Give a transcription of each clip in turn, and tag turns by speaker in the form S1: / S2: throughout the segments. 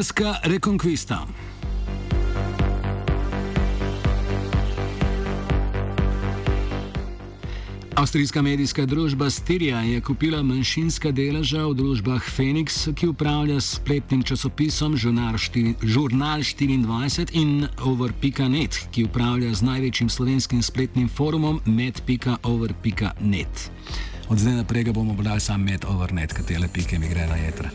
S1: Štajerska rekonkvista. Avstrijska medijska družba Styria je kupila manjšinska deleža v družbah Phoenix, ki upravlja spletnim časopisom Žurnal 24 in Over.net, ki upravlja z največjim slovenskim spletnim forumom med.over.net. Od zdaj naprej ga bomo brali sam med.over.net, katele pike mi gre na jedra.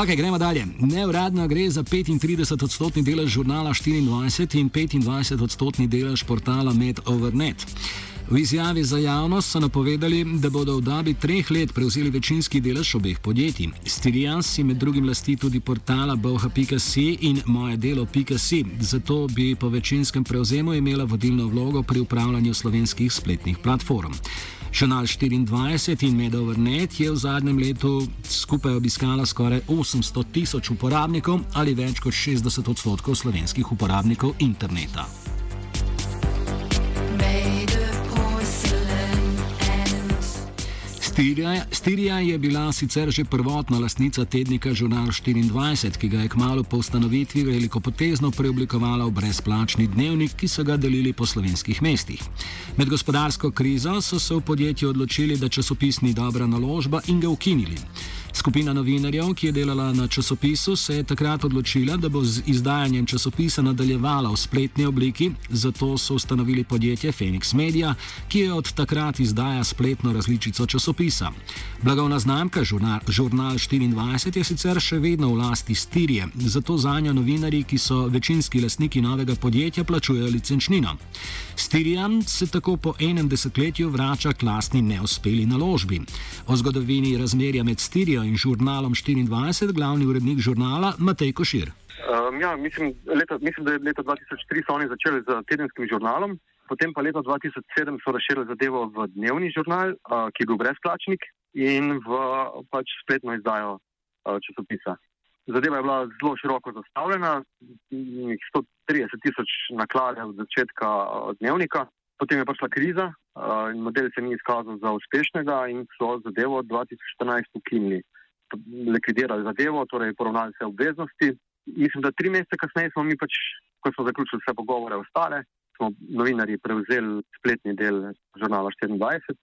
S1: Ok, gremo dalje. Neuradno gre za 35-odstotni delež žurnala 24 in 25-odstotni delež portala Med.over.net. V izjavi za javnost so napovedali, da bodo v dobi treh let prevzeli večinski delež obeh podjetij. Stirians si med drugim lasti tudi portala boha.si in moje delo.si, zato bi po večinskem prevzemu imela vodilno vlogo pri upravljanju slovenskih spletnih platform. Žurnal 24 in Medovernet je v zadnjem letu skupaj obiskala skoraj 800 tisoč uporabnikov ali več kot 60 odstotkov slovenskih uporabnikov interneta. Stirija, Stirija je bila sicer že prvotna lastnica tednika Žurnal 24, ki ga je kmalo po ustanovitvi velikopotezno preoblikovala v brezplačni dnevnik, ki so ga delili po slovenskih mestih. Med gospodarsko krizo so se v podjetju odločili, da časopis ni dobra naložba in ga ukinili. Skupina novinarjev, ki je delala na časopisu, se je takrat odločila, da bo z izdajanjem časopisa nadaljevala v spletni obliki, zato so ustanovili podjetje Phoenix Media, ki je od takrat izdaja spletno različico časopisa. Blagovna znamka Žurnal, Žurnal 24 je sicer še vedno v lasti Stirije, zato za njo novinari, ki so večinski lastniki novega podjetja, plačujejo licenčnino. Stirijan se tako po enem desetletju vrača k lastni neuspeli naložbi. O zgodovini razmerja med Stirijo in žurnalom 24, glavni urednik žurnala Matej Košir.
S2: Um, ja, mislim, leta, mislim, da je leta 2003 so oni začeli z tedenskim žurnalom, potem pa leta 2007 so razširili zadevo v dnevni žurnal, uh, ki je bil brezplačnik, in v pač spletno izdajo uh, časopisa. Zadeva je bila zelo široko zastavljena, 130 tisoč naklade od začetka uh, dnevnika, potem je prišla kriza uh, in model se ni izkazal za uspešnega in so zadevo 2014 ukinili likvidirali zadevo, torej poravnali vse obveznosti. Mislim, da tri mesece kasneje smo mi pač, ko smo zaključili vse pogovore ostale, smo novinari prevzeli spletni del žurnala 24.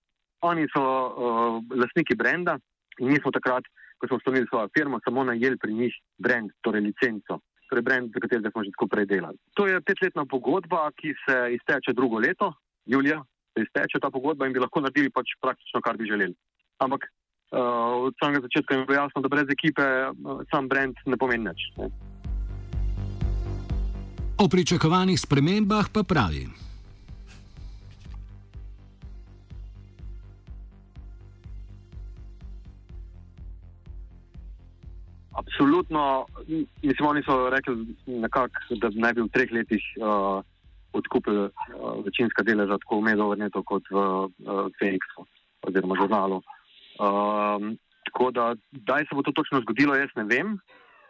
S2: Oni so uh, lastniki brenda in mi smo takrat, ko smo ustanovili svojo firmo, samo najeli pri njih brend, torej licenco. Torej, brend, za katerega smo že skupaj delali. To je petletna pogodba, ki se izteče drugo leto, julija, se izteče ta pogodba in bi lahko naredili pač praktično, kar bi želeli. Ampak uh, od samega začetka je bilo jasno, da brez ekipe uh, sam brand ne pomeni nič. Ne.
S1: O pričakovanih spremembah pa pravi.
S2: Absolutno, mislim, oni so rekli, nekak, da naj bi v treh letih uh, odkupili uh, večinska deleža tako v Medovrnetu kot v uh, Phoenixu oziroma žurnalu. Um, tako da, kdaj se bo to točno zgodilo, jaz ne vem.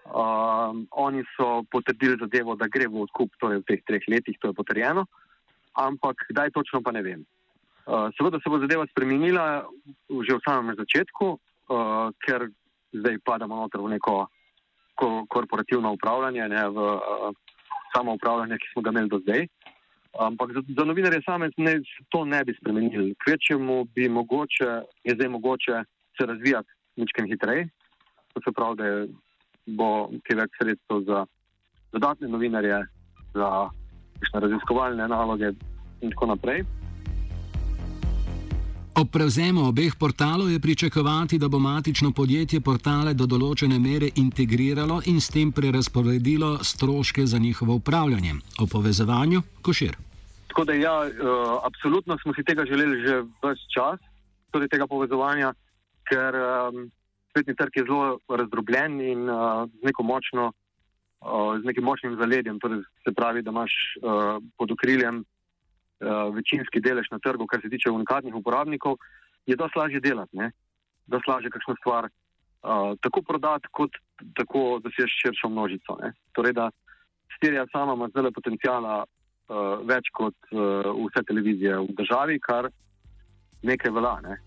S2: Um, oni so potrdili zadevo, da gre v odkup torej v teh treh letih, to je potrjeno, ampak kdaj točno pa ne vem. Uh, seveda se bo zadeva spremenila že v samem začetku, uh, ker zdaj padamo noter v neko ko korporativno upravljanje, ne, v uh, samo upravljanje, ki smo ga imeli do zdaj. Ampak za, za novinarje same ne, to ne bi spremenili. Kvečemu bi mogoče, je zdaj mogoče se razvijati nekaj hitreje, to se pravi, da bo kaj več sredstev za dodatne novinarje, za raziskovalne naloge in tako naprej.
S1: Ob prevzemu obeh portalov je pričakovati, da bo matično podjetje portale do določene mere integriralo in s tem prerasporedilo stroške za njihovo upravljanje. O povezovanju, košir.
S2: Tako da, ja, uh, absolutno smo si tega želeli že vse čas, tudi tega povezovanja, ker um, svetni trg je zelo razdrobljen in uh, z, močno, uh, z nekim močnim zaledjem. Torej, se pravi, da imaš uh, pod okriljem večinski delež na trgu, kar se tiče unikatnih uporabnikov, je dosti lažje delati, da se lažje kakšno stvar uh, tako prodati, kot tako, da si širšo množico. Ne? Torej, da Stirija sama ima zelo potencijala uh, več kot uh, vse televizije v državi, kar nekaj velja. Ne?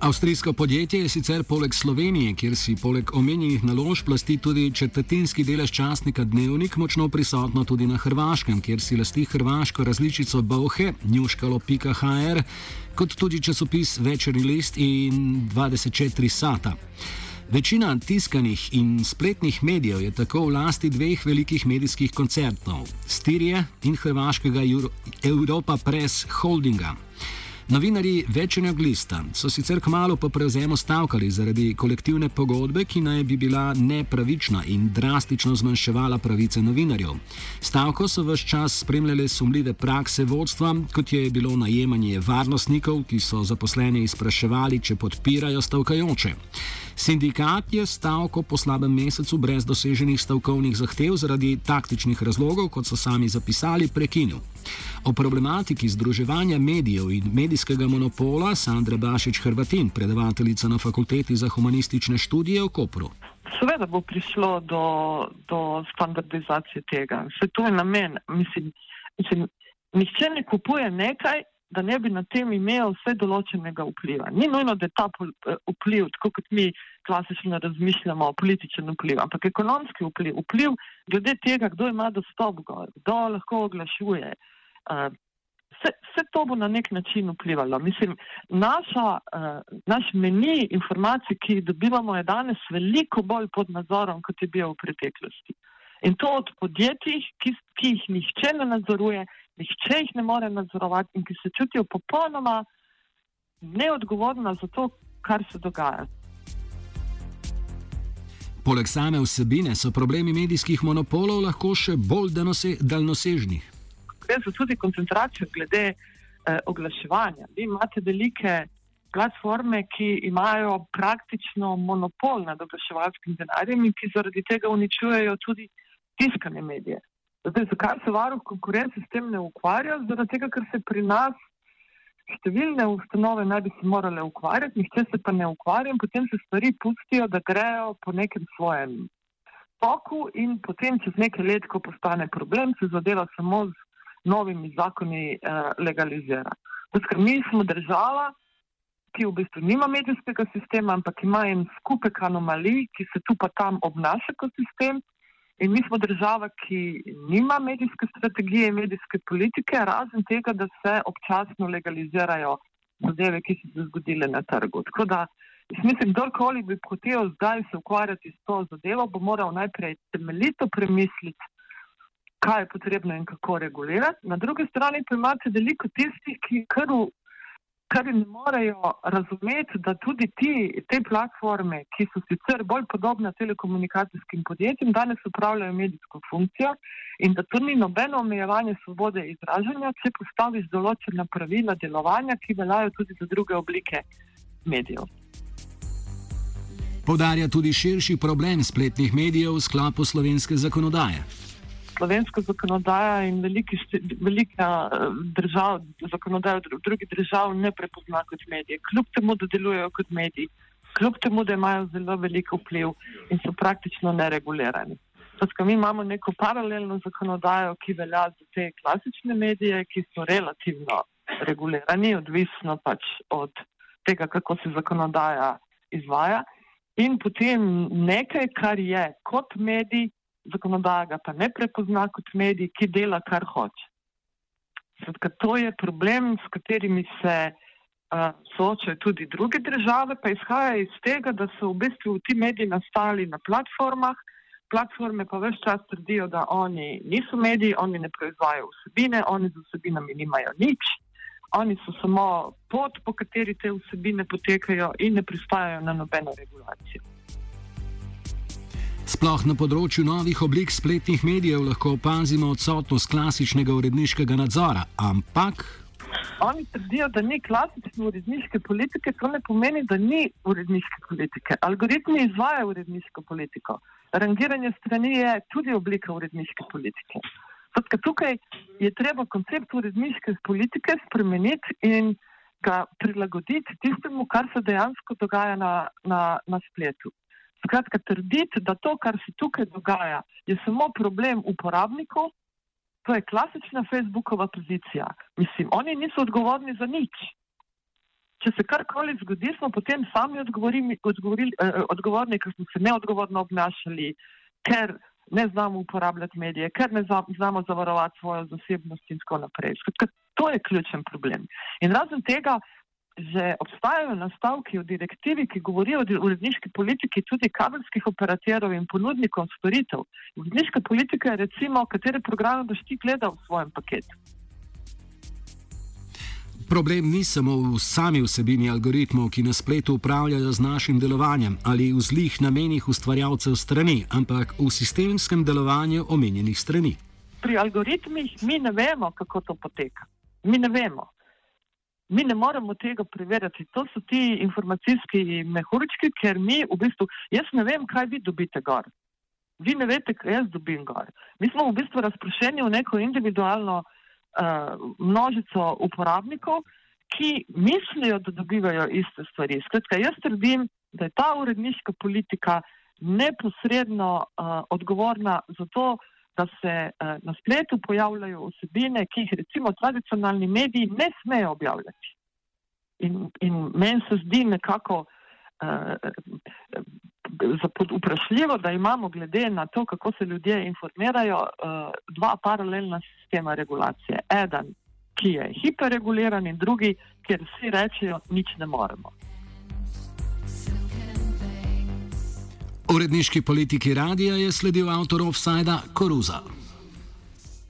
S1: Avstrijsko podjetje je sicer poleg Slovenije, kjer si poleg omenjenih naložb lasti tudi četrtinski delež časnika Dnevnik, močno prisotno tudi na Hrvaškem, kjer si lasti hrvaško različico Bauhe, njuškalo.hr, kot tudi časopis Večerni list in 24 Sata. Večina tiskanih in spletnih medijev je tako v lasti dveh velikih medijskih koncertov: Stirije in hrvaškega Europa Press Holdinga. Novinari večnega lista so sicer kmalo po prevzemu stavkali zaradi kolektivne pogodbe, ki naj bi bila nepravična in drastično zmanjševala pravice novinarjev. Stavko so vse čas spremljale sumljive prakse vodstva, kot je bilo najemanje varnostnikov, ki so zaposlene izpraševali, če podpirajo stavkajoče. Sindikat je stavko po slabem mesecu brez doseženih stavkovnih zahtev zaradi taktičnih razlogov, kot so sami zapisali, prekinil. O problematiki združevanja medijev in medijskega monopola Sandra Bašič Hrvatin, predavateljica na Fakulteti za humanistične študije v Kopru.
S3: Seveda bo prišlo do, do standardizacije tega. Vse to je namen. Mislim, mislim, nihče ne kupuje nekaj, da ne bi na tem imel vse določenega vpliva. Ni nujno, da je ta eh, vpliv, tako kot mi klasično razmišljamo, političen vpliv, ampak ekonomski vpliv, vpliv glede tega, kdo ima dostop gor, kdo lahko oglašuje. Uh, vse, vse to bo na nek način vplivalo. Mislim, naša, uh, naš meni informacij, ki jih dobivamo, je danes veliko bolj pod nadzorom, kot je bil v preteklosti. In to od podjetij, ki, ki jih nihče ne nadzoruje, nihče jih ne more nadzorovati in ki se čutijo popolnoma neodgovorna za to, kar se dogaja.
S1: Poleg same vsebine so problemi medijskih monopolov lahko še bolj daljnosežni.
S3: Gre za tudi koncentracijo glede eh, oglaševanja. Vi imate velike platforme, ki imajo praktično monopol nad oglaševalskim denarjem in ki zaradi tega uničujejo tudi tiskane medije. Zdaj, zakaj se varuh konkurence s tem ne ukvarja? Zaradi tega, ker se pri nas številne ustanove naj bi se morale ukvarjati, nihče se pa ne ukvarja in potem se stvari pustijo, da grejo po nekem svojem toku in potem čez nekaj let, ko postane problem, se zadeva samo z novimi zakoni eh, legalizira. Zdaj, mi smo država, ki v bistvu nima medijskega sistema, ampak ima en skupek anomalij, ki se tu pa tam obnaša kot sistem. In mi smo država, ki nima medijske strategije in medijske politike, razen tega, da se občasno legalizirajo zadeve, ki so se zgodile na trgu. Tako da, mislim, kdorkoli bi hotel zdaj se ukvarjati s to zadevo, bo moral najprej temeljito premisliti, kaj je potrebno in kako regulirati. Na drugi strani pa imate veliko tistih, ki kar v kar ne morejo razumeti, da tudi ti, te platforme, ki so sicer bolj podobne telekomunikacijskim podjetjem, danes upravljajo medijsko funkcijo in da to ni nobeno omejevanje svobode izražanja, če postaviš določena pravila delovanja, ki veljajo tudi za druge oblike medijev.
S1: Podarja tudi širši problem spletnih medijev v sklopu slovenske zakonodaje
S3: slovenska zakonodaja in veliki, velika eh, država, zakonodaja drugih držav ne prepozna kot medije, kljub temu, da delujejo kot mediji, kljub temu, da imajo zelo veliko vpliv in so praktično neregulirani. Tako, mi imamo neko paralelno zakonodajo, ki velja za te klasične medije, ki so relativno regulirani, odvisno pač od tega, kako se zakonodaja izvaja. In potem nekaj, kar je kot medij, zakonodaja ga pa ne prepozna kot medij, ki dela, kar hoče. Sredka, to je problem, s katerimi se uh, soočajo tudi druge države, pa izhaja iz tega, da so v bistvu ti mediji nastali na platformah, platforme pa vse čas trdijo, da oni niso mediji, oni ne proizvajajo vsebine, oni z vsebinami nimajo nič, oni so samo pot, po kateri te vsebine potekajo in ne pristajajo na nobeno regulacijo.
S1: Sploh na področju novih oblik spletnih medijev lahko opazimo odsotnost klasičnega uredniškega nadzora, ampak.
S3: Oni trdijo, da ni klasične uredniške politike, to ne pomeni, da ni uredniške politike. Algoritmi izvajajo uredniško politiko. Rangiranje strani je tudi oblika uredniške politike. Zatka, tukaj je treba koncept uredniške politike spremeniti in ga prilagoditi tistemu, kar se dejansko dogaja na, na, na spletu. Skratka, trditi, da to, kar se tukaj dogaja, je samo problem uporabnikov, to je klasična Facebookova pozicija. Mislim, oni niso odgovorni za nič. če se karkoli zgodi, smo potem sami eh, odgovorni, ker smo se neodgovorno obnašali, ker ne znamo uporabljati medije, ker ne znamo zavarovati svojo zasebnost in tako naprej. Skratka, to je ključen problem. In razen tega, že obstajajo nastavki v direktivi, ki govorijo o uredniški politiki tudi kabelskih operaterjev in ponudnikov storitev. Uredniška politika je recimo, katere programe boš ti gledal v svojem paketu.
S1: Problem ni samo v sami vsebini algoritmov, ki na spletu upravljajo z našim delovanjem ali v zlih namenih ustvarjalcev strani, ampak v sistemskem delovanju omenjenih strani.
S3: Pri algoritmih mi ne vemo, kako to poteka. Mi ne vemo. Mi ne moremo tega preverjati. To so ti informacijski mehurčki, ker mi v bistvu, jaz ne vem, kaj vi dobite gor. Vi ne veste, kaj jaz dobim gor. Mi smo v bistvu razprošeni v neko individualno uh, množico uporabnikov, ki mislijo, da dobivajo iste stvari. Skratka, jaz trdim, da je ta uredniška politika neposredno uh, odgovorna za to, da se uh, na spletu pojavljajo vsebine, ki jih recimo tradicionalni mediji ne smejo objavljati. In, in meni se zdi nekako uh, vprašljivo, da imamo glede na to, kako se ljudje informirajo, uh, dva paralelna sistema regulacije. Eden, ki je hiperreguliran, in drugi, kjer vsi rečejo, nič ne moremo.
S1: Uredniški politiki radia je sledil avtor Offside Koruza.